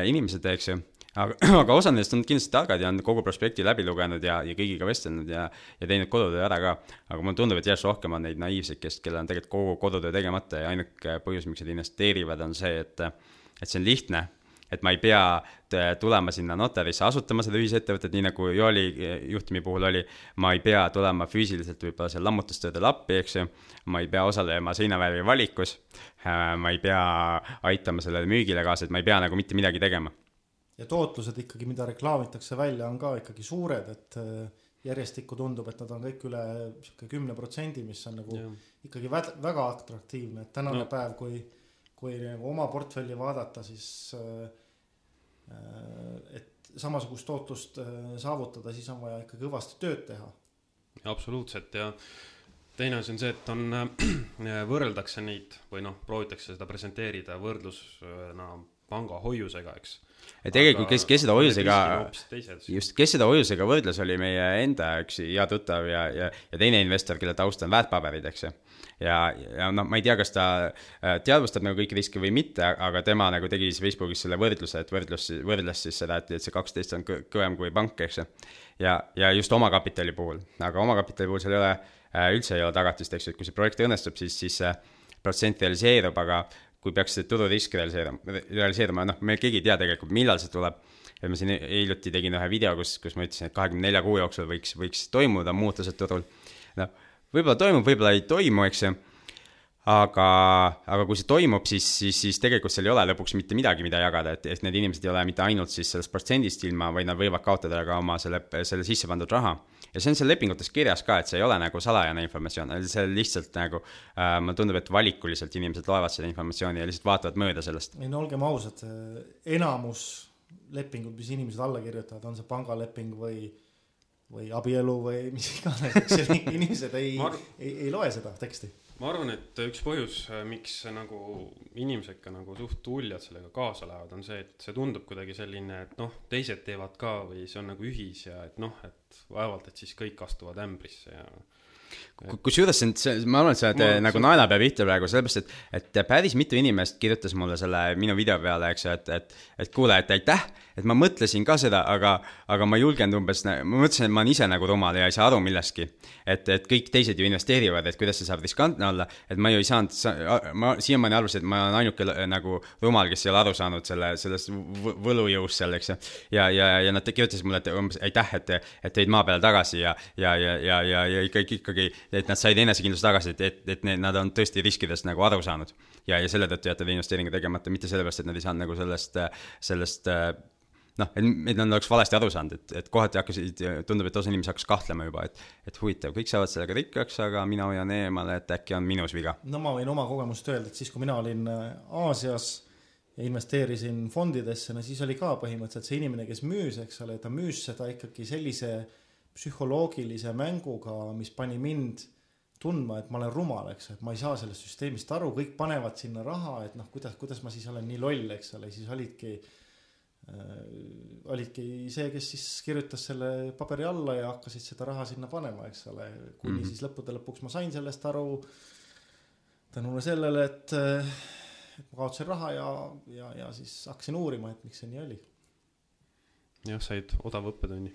inimesed, eks ju, aga, aga osa nendest on kindlasti targad ja on kogu prospekti läbi lugenud ja, ja kõigiga vestelnud ja, ja teinud kodutöö ära ka. aga mulle tundub, et järjest rohkem on neid naiivseid, kes, kellel on tegelikult kogu kodutöö tegemata ja ainuke põhjus, miks nad investeerivad, on see, et, et see on lihtne et ma ei pea t- tulema sinna notarisse asutama seda ühisettevõtet, nii nagu Jooli eh, juhtumi puhul oli, ma ei pea tulema füüsiliselt võib-olla seal lammutustöödel appi, eks ju, ma ei pea osalema seinavärvi valikus, ma ei pea aitama sellele müügile kaasa, et ma ei pea nagu mitte midagi tegema. ja tootlused ikkagi, mida reklaamitakse välja, on ka ikkagi suured, et äh, järjestikku tundub, et nad on kõik üle sihuke kümne protsendi, mis on nagu Jah. ikkagi vä- väga atraktiivne, et tänane no. päev, kui, kui nagu oma portfelli vaadata, siis äh, äh, et samasugust tootlust äh, saavutada, siis on vaja ikka kõvasti tööd teha. absoluutselt ja teine asi on see, et on, võrreldakse neid või noh, proovitakse seda presenteerida võrdlusena panga hoiusega, eks. ja tegelikult, kes, kes seda hoiusega just, kes seda hoiusega võrdles, oli meie enda üks hea tuttav ja, ja, ja teine investor, kelle taust on väärtpaberid, eks ju. ja, ja noh, ma ei tea, kas ta äh, teadvustab nagu kõiki riske või mitte, aga tema nagu tegi siis Facebookis selle võrdluse, et võrdlus, võrdles siis seda, et, et see kaksteist on kõ- kõvem kui pank, eks ju. ja, ja just omakapitali puhul, aga omakapitali puhul seal ei ole äh,, üldse ei ole tagatist, eks ju, et kui see projekt õnnestub, siis, siis see protsent realiseerub, aga kui peaks see tururisk realiseeruma, realiseeruma, noh, me keegi ei tea tegelikult, millal see tuleb ja ma siin hiljuti tegin ühe video, kus, kus ma ütlesin, et kahekümne nelja kuu jooksul võiks, võiks toimuda muutused turul. noh, võib-olla toimub, võib-olla ei toimu, eks ju. aga, aga kui see toimub, siis, siis, siis tegelikult seal ei ole lõpuks mitte midagi, mida jagada, et, et need inimesed ei ole mitte ainult siis sellest protsendist ilma, vaid nad võivad kaotada ka oma selle, selle sisse pandud raha. ja see on seal lepingutes kirjas ka, et see ei ole nagu salajane informatsioon, see lihtsalt nagu äh,, mulle tundub, et valikuliselt inimesed loevad seda informatsiooni ja lihtsalt vaatavad mööda sellest. ei no olgem ausad, enamus lepingud, mis inimesed alla kirjutavad, on see pangaleping või, või abielu või mis iganes, eks ju, inimesed ei ei, ei loe seda teksti. ma arvan, et üks põhjus, miks nagu inimesed ka nagu suht uljad sellega kaasa lähevad, on see, et see tundub kuidagi selline, et noh, teised teevad ka või see on nagu ühis ja et noh, et vaevalt, et siis kõik astuvad ämbrisse ja kusjuures see on, see, ma arvan, et sa oled ma, nagu naelapea pihta praegu, sellepärast et, et päris mitu inimest kirjutas mulle selle minu video peale, eks ju, et, et, et kuule, et aitäh, et ma mõtlesin ka seda, aga, aga ma ei julgenud umbes, ma mõtlesin, et ma olen ise nagu rumal ja ei saa aru millestki. et, et kõik teised ju investeerivad, et kuidas see saab riskantne olla, et ma ju ei saanud, ma siiamaani arvasin, et ma olen ainuke nagu rumal, kes ei ole aru saanud selle, sellest võ- võlujõust seal, eks ju. ja, ja, ja nad kirjutasid mulle, et umbes aitäh, et, et tõid maa peale tagasi ja, ja, ja, ja, ja, ja ikkagi, ikkagi, et nad said enesekindlust tagasi, et, et, et need, nad on tõesti riskidest nagu aru saanud. ja, ja selle tõttu jätavad investeeringu tegemata, mitte sellepärast, et nad ei saanud nagu sellest, sellest noh, et, et nad oleks valesti aru saanud, et, et kohati hakkasid, tundub, et osa inimesi hakkas kahtlema juba, et et huvitav, kõik saavad sellega rikkaks, aga mina hoian eemale, et äkki on minus viga. no ma võin oma kogemust öelda, et siis, kui mina olin äh, Aasias ja investeerisin fondidesse, no siis oli ka põhimõtteliselt see inimene, kes müüs, eks ole, ta müüs seda ikkagi sellise psühholoogilise mänguga, mis pani mind tundma, et ma olen rumal, eks, et ma ei saa sellest süsteemist aru, kõik panevad sinna raha, et noh, kuidas, kuidas ma siis olen nii loll, eks ole, siis olidki äh, olidki see, kes siis kirjutas selle paberi alla ja hakkasid seda raha sinna panema, eks ole, kuni mm. -hmm. siis lõppude lõpuks ma sain sellest aru tänule sellele, et, et ma kaotasin raha ja, ja, ja siis hakkasin uurima, et miks see nii oli. jah, said odava õppetunni.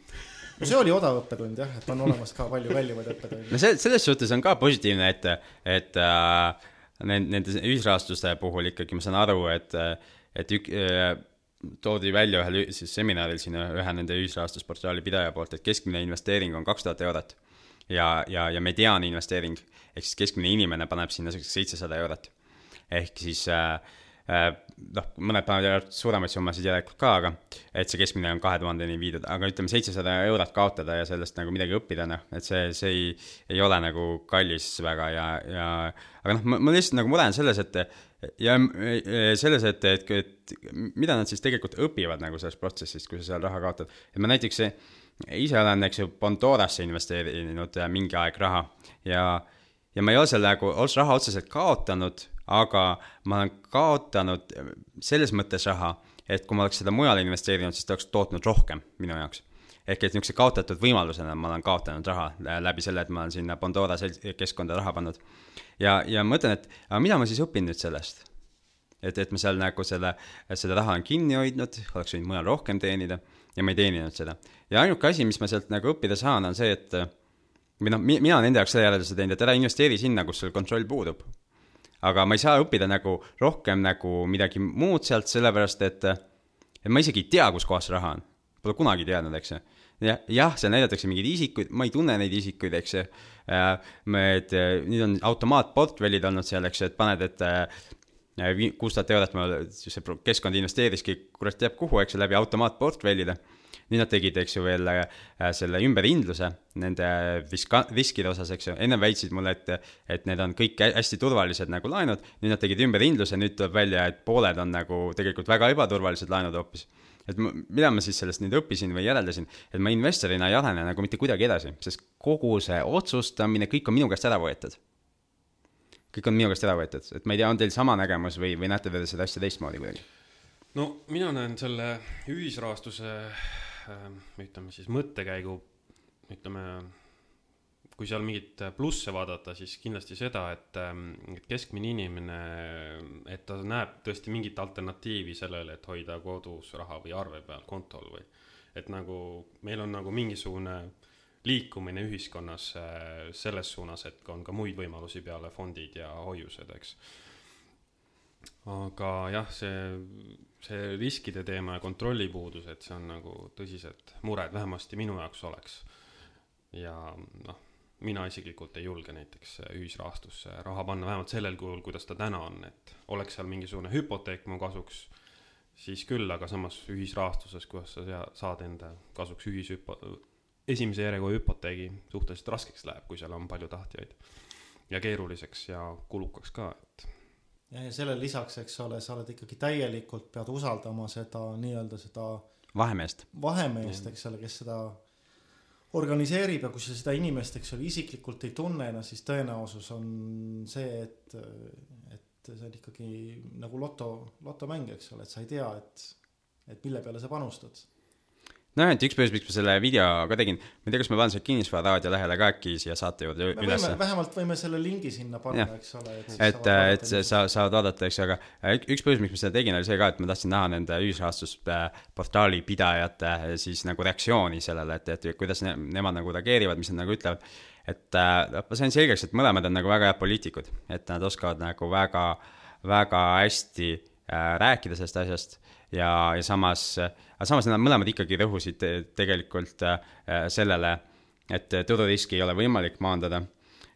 no see oli odav õppetund jah, et on olemas ka palju kallimaid õppetunde. no see, selles suhtes on ka positiivne, et, et äh, nende, ühisrahastuste puhul ikkagi ma saan aru, et, et ük- äh, toodi välja ühel siis seminaril siin ühe nende ühisrahastusportaali pidaja poolt, et keskmine investeering on kaks tuhat eurot. ja, ja, ja mediaani investeering ehk siis keskmine inimene paneb sinna seitsesada eurot. ehk siis äh, noh, mõned panevad suuremaid summasid järelikult ka, aga et see keskmine on kahe tuhandeni viidud, aga ütleme, seitsesada eurot kaotada ja sellest nagu midagi õppida, noh, et see, see ei, ei ole nagu kallis väga ja, ja aga noh, ma, lihtsalt nagu mure on selles, et ja selles, et, et, et mida nad siis tegelikult õpivad nagu sellest protsessist, kui sa seal raha kaotad. et ma näiteks ise olen, eks ju, Pandorasse investeerinud äh, mingi aeg raha ja, ja ma ei ole selle nagu raha otseselt kaotanud, aga ma olen kaotanud selles mõttes raha, et kui ma oleks seda mujale investeerinud, siis ta oleks tootnud rohkem minu jaoks. ehk et niisuguse kaotatud võimalusena ma olen kaotanud raha lä- läbi selle, et ma olen sinna Pandora keskkonda raha pannud. ja, ja ma mõtlen, et aga mida ma siis õpin nüüd sellest? et, et ma seal nagu selle, seda raha olen kinni hoidnud, oleks võinud mujal rohkem teenida ja ma ei teeninud seda. ja ainuke asi, mis ma sealt nagu õppida saan, on see, et või noh, mina olen enda jaoks selle järelduse teinud, et ära investeeri sinna, kus sul kontroll puudub. Aga ma ei saa õppida nagu rohkem nagu midagi muud sealt, sellepärast et, et ma isegi ei tea, kus kohas see raha on. Pole kunagi teadnud, eks ju. jah, jah, seal näidatakse mingeid isikuid, ma ei tunne neid isikuid, eks ju. et äh, nüüd on automaatportfellid olnud seal, eks ju, et paned, et äh, kuus tuhat eurot ma, see keskkond investeeriski kurat teab kuhu, eks ju, läbi automaatportfellide. Nüüd nad tegid, eks ju, veel äh, selle ümberhindluse nende riska-, riskide osas, eks ju, ennem väitsid mulle, et, et need on kõik hä- hästi turvalised nagu laenud, nüüd nad tegid ümberhindluse, nüüd tuleb välja, et pooled on nagu tegelikult väga ebaturvalised laenud hoopis. Et ma, mida ma siis sellest nüüd õppisin või järeldasin, et ma investorina ei arene nagu mitte kuidagi edasi, sest kogu see otsustamine, kõik on minu käest ära võetud. kõik on minu käest ära võetud, et ma ei tea, on teil sama nägemus või, või näete te seda asja teistmoodi kuidagi? no mina näen selle ühisrahastuse äh, ütleme siis mõttekäigu ütleme kui seal mingit plusse vaadata siis kindlasti seda et ähm, et keskmine inimene et ta näeb tõesti mingit alternatiivi sellele et hoida kodus raha või arve peal kontol või et nagu meil on nagu mingisugune liikumine ühiskonnas äh, selles suunas et on ka muid võimalusi peale fondid ja hoiused eks. Aga jah, see, see riskide teema ja kontrolli puudus, et see on nagu tõsised mured, vähemasti minu jaoks oleks. ja noh, mina isiklikult ei julge näiteks ühisrahastusse raha panna, vähemalt sellel kujul, kuidas ta täna on, et oleks seal mingisugune hüpoteek mu kasuks, siis küll, aga samas ühisrahastuses, kuidas sa sea- saad enda kasuks ühishüpo-, esimese järjekorra hüpoteegi suhteliselt raskeks läheb, kui seal on palju tahtjaid. ja keeruliseks ja kulukaks ka, et ja, sellele lisaks, eks ole, sa oled ikkagi täielikult, pead usaldama seda nii-öelda seda vahemeest. vahemeest, eks ole, kes seda organiseerib ja kui sa seda inimest, eks ole, isiklikult ei tunne, no siis tõenäosus on see, et, et see on ikkagi nagu loto, lotomäng, eks ole, et sa ei tea, et, et mille peale sa panustad nojah, et üks põhjus, miks ma selle video ka tegin, ma ei tea, kas ma panen selle Kinnisvara raadio lehele ka äkki siia saate juurde üles. vähemalt võime selle lingi sinna panna, eks ole. et, et, et sa saad vaadata, eks, aga üks põhjus, miks ma seda tegin, oli see ka, et ma tahtsin näha nende ühisrahastusportaali pidajate siis nagu reaktsiooni sellele, et, et kuidas ne, nemad nagu reageerivad, mis nad nagu ütlevad. et äh, ma sain selgeks, et mõlemad on nagu väga head poliitikud, et nad oskavad nagu väga, väga hästi äh, rääkida sellest asjast ja, ja samas, aga samas nad mõlemad ikkagi rõhusid te, tegelikult äh, sellele, et tururiski ei ole võimalik maandada.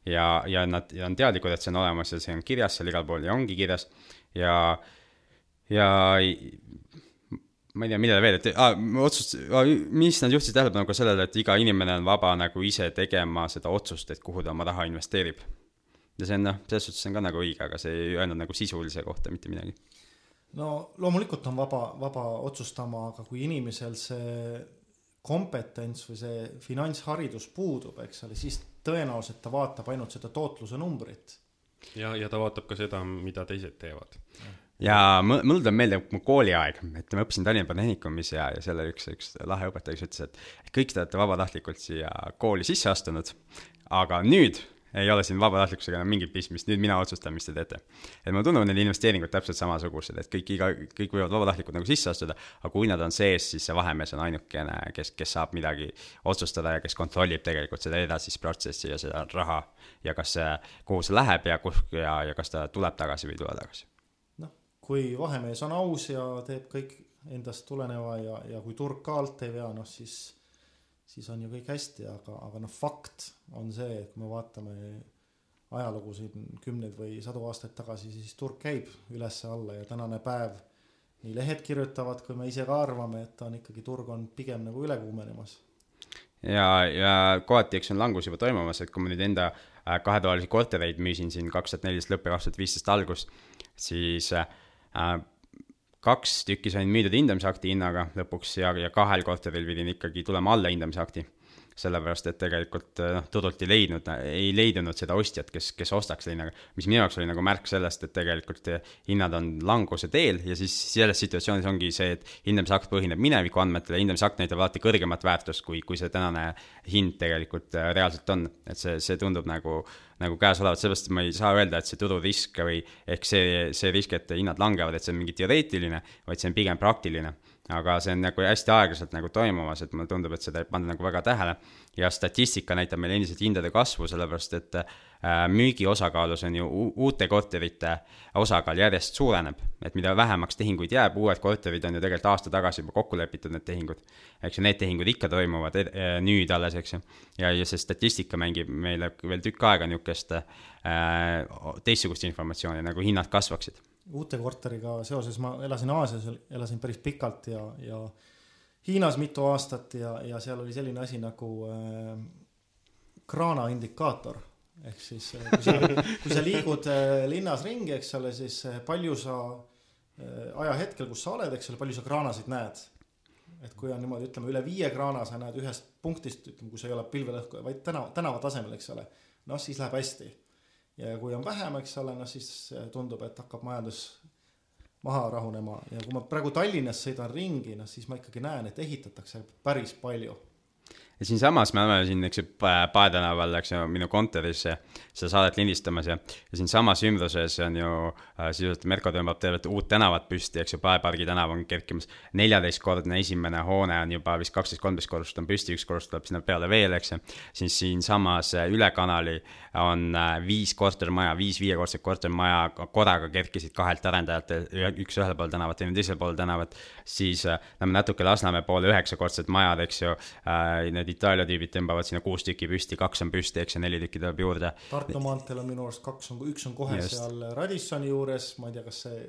Ja, ja nad ja on teadlikud, et see on olemas ja see on kirjas seal igal pool ja ongi kirjas. Ja, ja ma ei tea, millele veel, et ah, otsust ah,, mis nad juhtisid tähelepanu ka sellele, et iga inimene on vaba nagu ise tegema seda otsust, et kuhu ta oma raha investeerib. ja see on noh, selles suhtes on ka nagu õige, aga see ei öelnud nagu sisulise kohta mitte midagi no loomulikult on vaba, vaba otsustama, aga kui inimesel see kompetents või see finantsharidus puudub, eks ole, siis tõenäoliselt ta vaatab ainult seda tootluse numbrit. ja, ja ta vaatab ka seda, mida teised teevad. ja mul, mul tuleb meelde mu kooliaeg, et ma õppisin Tallinna Tehnikumis ja, ja seal üks, üks lahe õpetaja, kes ütles, et kõik te olete vabatahtlikult siia kooli sisse astunud, aga nüüd ei ole siin vabatahtlikkusega enam mingit pistmist, nüüd mina otsustan, mis te teete. et mulle tunduvad need investeeringud täpselt samasugused, et kõik, iga, kõik võivad vabatahtlikult nagu sisse astuda, aga kui nad on sees, siis see vahemees on ainukene, kes, kes saab midagi otsustada ja kes kontrollib tegelikult seda edasist protsessi ja seda raha ja kas see, kuhu see läheb ja kus ja, ja kas ta tuleb tagasi või ei tule tagasi. noh, kui vahemees on aus ja teeb kõik endast tuleneva ja, ja kui turg ka alt ei vea, noh siis siis on ju kõik hästi, aga, aga noh, fakt on see, et kui me vaatame ajalugu siin kümneid või sadu aastaid tagasi, siis turg käib üles-alla ja tänane päev nii lehed kirjutavad, kui me ise ka arvame, et on ikkagi, turg on pigem nagu üle kuumenemas. ja, ja kohati, eks on langus juba toimumas, et kui ma nüüd enda äh, kahetoalisi kortereid müüsin siin kaks tuhat neliteist lõpp ja kaks tuhat viisteist algus, siis äh, kaks tükki sain müüdud hindamisakti hinnaga lõpuks ja, ja kahel korteril pidin ikkagi tulema alla hindamisakti sellepärast et tegelikult eh, noh, turult ei leidnud, ei leidunud seda ostjat, kes, kes ostaks linnaga. mis minu jaoks oli nagu märk sellest, et tegelikult eh, hinnad on languse teel ja siis selles situatsioonis ongi see, et hindamisakt põhineb mineviku andmetele, hindamisakt näitab alati kõrgemat väärtust, kui, kui see tänane hind tegelikult eh, reaalselt on. et see, see tundub nagu, nagu käes olevat, sellepärast ma ei saa öelda, et see tururisk või ehk see, see risk, et hinnad langevad, et see on mingi teoreetiline, vaid see on pigem praktiline aga see on nagu hästi aeglaselt nagu toimumas, et mulle tundub, et seda ei panda nagu väga tähele. ja statistika näitab meile endiselt hindade kasvu, sellepärast et äh, müügi osakaalus on ju uute korterite osakaal järjest suureneb. et mida vähemaks tehinguid jääb, uued korterid on ju tegelikult aasta tagasi juba kokku lepitud, need tehingud. eks ju, need tehingud ikka toimuvad äh, nüüd alles, eks ju. ja, ja see statistika mängib meile veel tükk aega niisugust äh, teistsugust informatsiooni, nagu hinnad kasvaksid uute korteriga seoses ma elasin Aasias, elasin päris pikalt ja, ja Hiinas mitu aastat ja, ja seal oli selline asi nagu äh, kraana indikaator. ehk siis äh, kui sa, kui sa liigud äh, linnas ringi, eks ole, siis äh, palju sa äh, ajahetkel, kus sa oled, eks ole, palju sa kraanasid näed. et kui on niimoodi, ütleme üle viie kraana sa näed ühest punktist, ütleme, kui sa ei ole pilvelõhku, vaid tänava, tänava tasemel, eks ole. noh, siis läheb hästi ja kui on vähem, eks ole, noh siis tundub, et hakkab majandus maha rahunema. Ja kui ma praegu Tallinnas sõidan ringi, noh siis ma ikkagi näen, et ehitatakse päris palju ja siinsamas me oleme siin, eks ju, Pae tänaval, eks ju, minu kontoris seda saadet lindistamas ja, ja siinsamas ümbruses on ju äh, sisuliselt Merko tõmbab tervet uut tänavat püsti, eks ju, Pae pargi tänav on kerkimas. neljateistkordne esimene hoone on juba vist kaksteist, kolmteist korrust on püsti, üks korrus tuleb sinna peale veel, eks ju. siis siinsamas äh, üle kanali on äh, viis kortermaja, viis viiekordset kortermaja korraga kerkisid kahelt arendajalt, üks ühel pool tänavat, teine teisel pool tänavat. siis äh, lähme natuke Lasnamäe poole, üheksakordsed majad, eks ju äh, need Itaalia tüübid tõmbavad sinna kuus tükki püsti, kaks on püsti, eks ju, neli tükki tuleb juurde. Tartu maanteel on minu arust kaks on, üks on kohe just. seal Radissoni juures, ma ei tea, kas see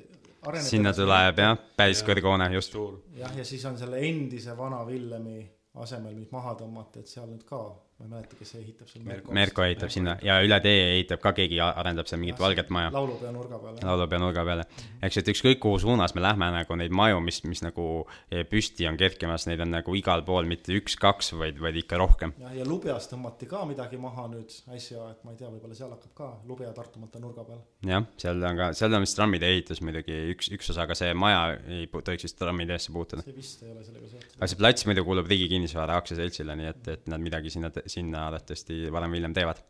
areneb sinna tuleb jah, päris ja, kõrge hoone, just. jah, ja siis on selle endise vana Villemi asemel, mis maha tõmmati, et seal nüüd ka ma ei mäleta, kes ehitab seal Merko. Merko ehitab sinna ja üle tee ehitab ka keegi, arendab seal mingit valget maja laulupea nurga peal. laulupea nurga peale. eks, et ükskõik kuhu suunas me lähme nagu neid maju, mis, mis nagu eh, püsti on kerkimas, neid on nagu igal pool, mitte üks-kaks, vaid, vaid ikka rohkem. jah, ja Lubjas tõmmati ka midagi maha nüüd äsja, et ma ei tea, võib-olla seal hakkab ka Lubja Tartumaalt nurga peal. jah, seal on ka, seal on vist trammide ehitus muidugi üks, üks osa, aga see maja ei tohiks vist trammide eesse puutuda. see vist ei ole sellega seotud. aga see plats muidu kuulub Riigi Kinnisvara aktsiaseltsile, nii et, et nad midagi sinna, sinna arvatavasti varem või hiljem teevad.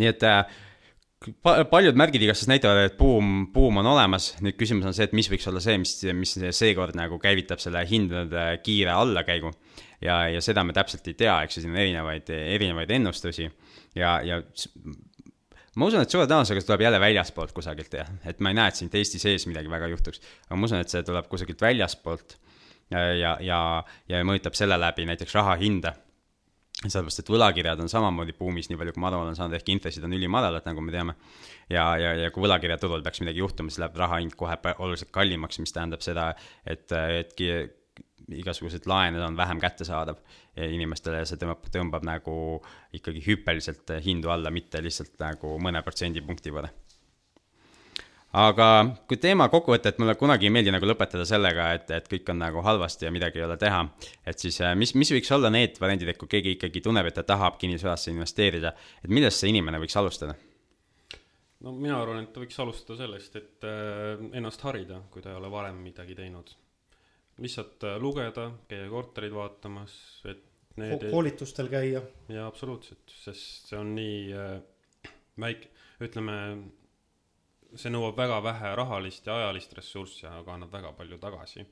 nii et äh, pa-, paljud märgid igastahes näitavad, et buum, buum on olemas, nüüd küsimus on see, et mis võiks olla see, mis, mis seekord nagu käivitab selle hindade kiire allakäigu. ja, ja seda me täpselt ei tea, eks ju, siin on erinevaid, erinevaid ennustusi. Ja, ja ma usun, et suure tõenäosusega see tuleb jälle väljaspoolt kusagilt ja, et ma ei näe, et siin Eesti sees midagi väga juhtuks, aga ma usun, et see tuleb kusagilt väljaspoolt ja, ja, ja, ja mõjutab selle läbi näiteks raha hinda sellepärast, et võlakirjad on samamoodi buumis, nii palju kui ma aru olen saanud, ehk intressid on ülimadalad, nagu me teame. ja, ja, ja kui võlakirjaturul peaks midagi juhtuma, siis läheb raha hind kohe oluliselt kallimaks, mis tähendab seda, et, et igasugused laene on vähem kättesaadav inimestele ja see tõmbab, tõmbab nagu ikkagi hüppeliselt hindu alla, mitte lihtsalt nagu mõne protsendipunkti võrra aga kui teema kokkuvõte, et mulle kunagi ei meeldi nagu lõpetada sellega, et, et kõik on nagu halvasti ja midagi ei ole teha, et siis äh, mis, mis võiks olla need variandid, et kui keegi ikkagi tunneb, et ta tahab kinnisvarasse investeerida, et millest see inimene võiks alustada? no mina arvan, et ta võiks alustada sellest, et äh, ennast harida, kui ta ei ole varem midagi teinud. lihtsalt äh, lugeda, käia korterid vaatamas, et need koolitustel käia, jaa, absoluutselt, sest see on nii äh, väike, ütleme, see nõuab väga vähe rahalist ja ajalist ressurssi, aga annab väga palju tagasi.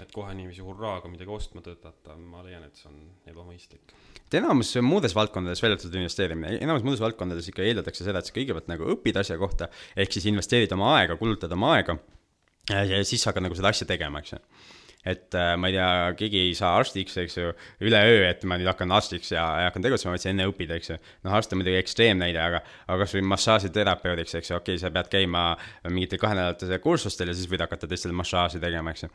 et kohe niiviisi hurraaga midagi ostma tõtata, ma leian, et see on ebamõistlik. et enamus muudes valdkondades, välja arvatud investeerimine, enamus muudes valdkondades ikka eeldatakse seda, et sa kõigepealt nagu õpid asja kohta, ehk siis investeerid oma aega, kulutad oma aega ja, siis hakkad nagu seda asja tegema, eks ju et äh, ma ei tea, keegi ei saa arstiks, eks ju, üleöö, et ma nüüd hakkan arstiks ja, ja hakkan tegutsema, vaid sa enne õpid, eks ju. noh, arst on muidugi ekstreemnäide, aga, aga kasvõi massaažiterapeudiks, eks ju, okei okay,, sa pead käima mingitel kahenädalatel kursustel ja siis võid hakata teistele massaaži tegema, eks ju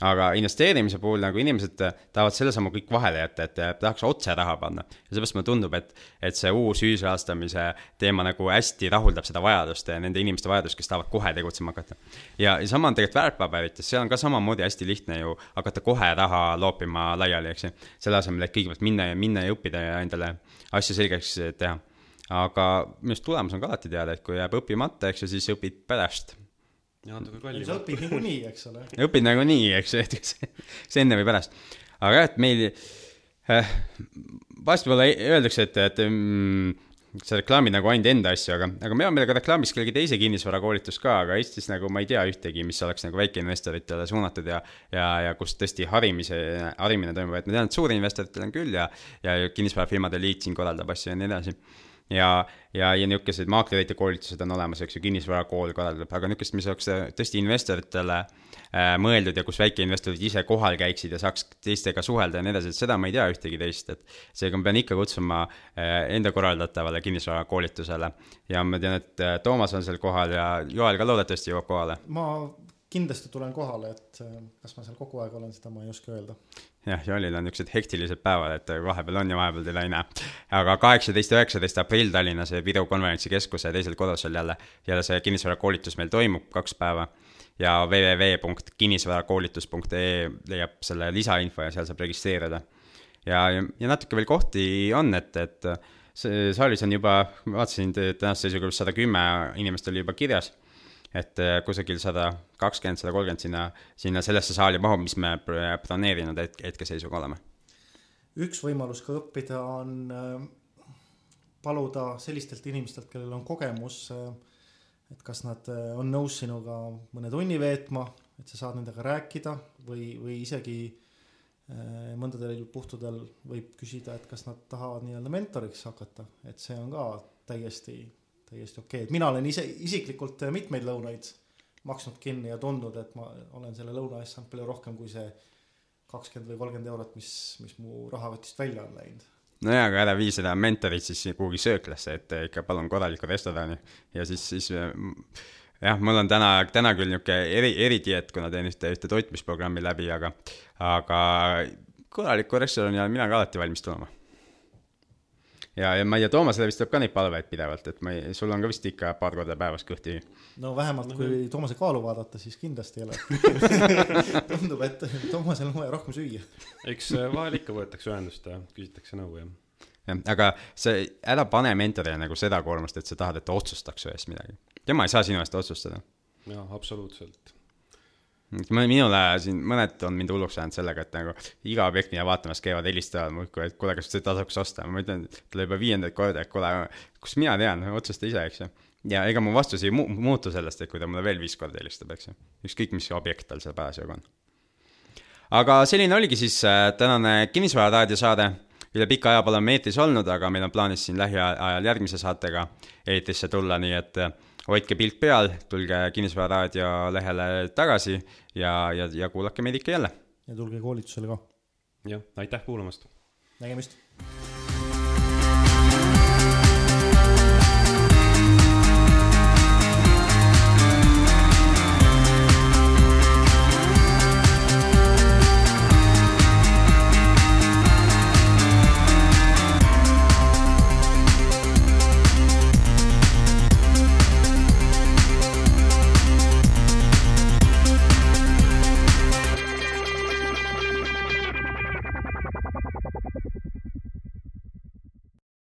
aga investeerimise puhul nagu inimesed tahavad selle sammu kõik vahele jätta, et tahaks otse raha panna. ja seepärast mulle tundub, et, et see uus ühisrahastamise teema nagu hästi rahuldab seda vajadust, nende inimeste vajadust, kes tahavad kohe tegutsema hakata. ja, ja sama on tegelikult väärtpaberites, seal on ka samamoodi hästi lihtne ju hakata kohe raha loopima laiali, eks ju. selle asemel, et kõigepealt minna ja minna ja õppida ja endale asju selgeks teha. aga minu arust tulemus on ka alati teada, et kui jääb õppimata, eks ju, siis õpid pärast ja natuke sa kallim. õpid niikuinii, eks ole. õpid nagunii, eks ju, et kas see enne või pärast. aga jah, et meil äh, vahest võib-olla öeldakse, et, et mm, sa reklaamid nagu ainult enda asju, aga, aga me oleme ka reklaamis kellegi teise kinnisvarakoolitust ka, aga Eestis nagu ma ei tea ühtegi, mis oleks nagu väikeinvestoritele suunatud ja ja, ja kus tõesti harimise, harimine toimub, et ma tean, et suurinvestoritel on küll ja ja kinnisvarafirmade liit siin korraldab asju ja nii edasi ja, ja, ja niisugused maaklerite koolitused on olemas, eks ju, kinnisvarakool korraldab, aga niisugust, mis oleks tõesti investoritele äh, mõeldud ja kus väikeinvestorid ise kohal käiksid ja saaks teistega suhelda ja nii edasi, et seda ma ei tea ühtegi teist, et seega ma pean ikka kutsuma äh, enda korraldatavale kinnisvarakoolitusele ja ma tean, et äh, Toomas on seal kohal ja Joel ka loodetavasti jõuab kohale. ma kindlasti tulen kohale, et äh, kas ma seal kogu aeg olen, seda ma ei oska öelda. jah, Joelil on niisugused hektilised päevad, et vahepeal on ja vahepeal teda ei näe. aga kaheksateist ja üheksateist aprill Tallinnas Viru konverentsikeskuse teisel korrusel jälle, jälle see kinnisvarakoolitus meil toimub kaks päeva ja www.kinnisvarakoolitus.ee leiab selle lisainfo ja seal saab registreerida. ja, ja, natuke veel kohti on, et, et see saalis on juba, vaatasin tänase seisuga vist sada kümme inimest oli juba kirjas et äh, kusagil sada kakskümmend, sada kolmkümmend sinna, sinna sellesse saali mahub, mis me planeerinud hetk- hetkeseisuga oleme. üks võimalus ka õppida on äh, paluda sellistelt inimestelt, kellel on kogemus, et kas nad äh, on nõus sinuga mõne tunni veetma, et sa saad nendega rääkida või, või isegi äh, mõndadel puhtudel võib küsida, et kas nad tahavad nii-öelda mentoriks hakata, et see on ka täiesti, täiesti okei okay., et mina olen ise isiklikult mitmeid lõunaid maksnud kinni ja tundnud, et ma olen selle lõuna eest saanud palju rohkem kui see kakskümmend või kolmkümmend eurot, mis, mis mu rahakotist välja on läinud. nojaa, aga ära vii seda mentorit siis kuhugi sööklasse, et ikka palun korralikku restorani ja siis, siis mm, jah, mul on täna, täna küll niisugune eri, eridieet, kuna teen ühte, ühte toitmisprogrammi läbi, aga, aga korralikku restorani olen mina ka alati valmis tulema. ja, ja ma ei tea, Toomasele vist tuleb ka neid palveid pidevalt, et ma ei, sul on ka vist ikka paar korda päevas kõht tühi. no vähemalt kui Toomase kaalu vaadata, siis kindlasti ei ole. tundub, et Toomasel on vaja rohkem süüa. eks äh, vahel ikka võetakse ühendust ja küsitakse nõu ja jah, aga see, ära pane mentorile nagu seda koormust, et sa tahad, et ta otsustaks su eest midagi. tema ei saa sinu eest otsustada. jaa, absoluutselt. Minule siin mõned on mind hulluks ajanud sellega, et nagu iga objekti ja vaatamas käivad helistavad muudkui, et kuule, kas see tasuks osta, ma ütlen talle juba viiendat korda, et kuule, kust mina tean, otsusta ise, eks ju. ja ega mu vastus ei mu-, muutu sellest, et kui ta mulle veel viis korda helistab, eks ju. ükskõik, mis objekt tal seal parasjagu on. aga selline oligi siis äh, tänane Kinnisvara raadiosaade. üle pika aja pole me eetris olnud, aga meil on plaanis siin lähiajal järgmise saatega eetrisse tulla, nii et äh, hoidke pilk peal, tulge Kinnisvara raadio lehele tagasi ja, ja, ja kuulake meid ikka jälle. ja tulge koolitusele ka. jah, aitäh kuulamast! nägemist.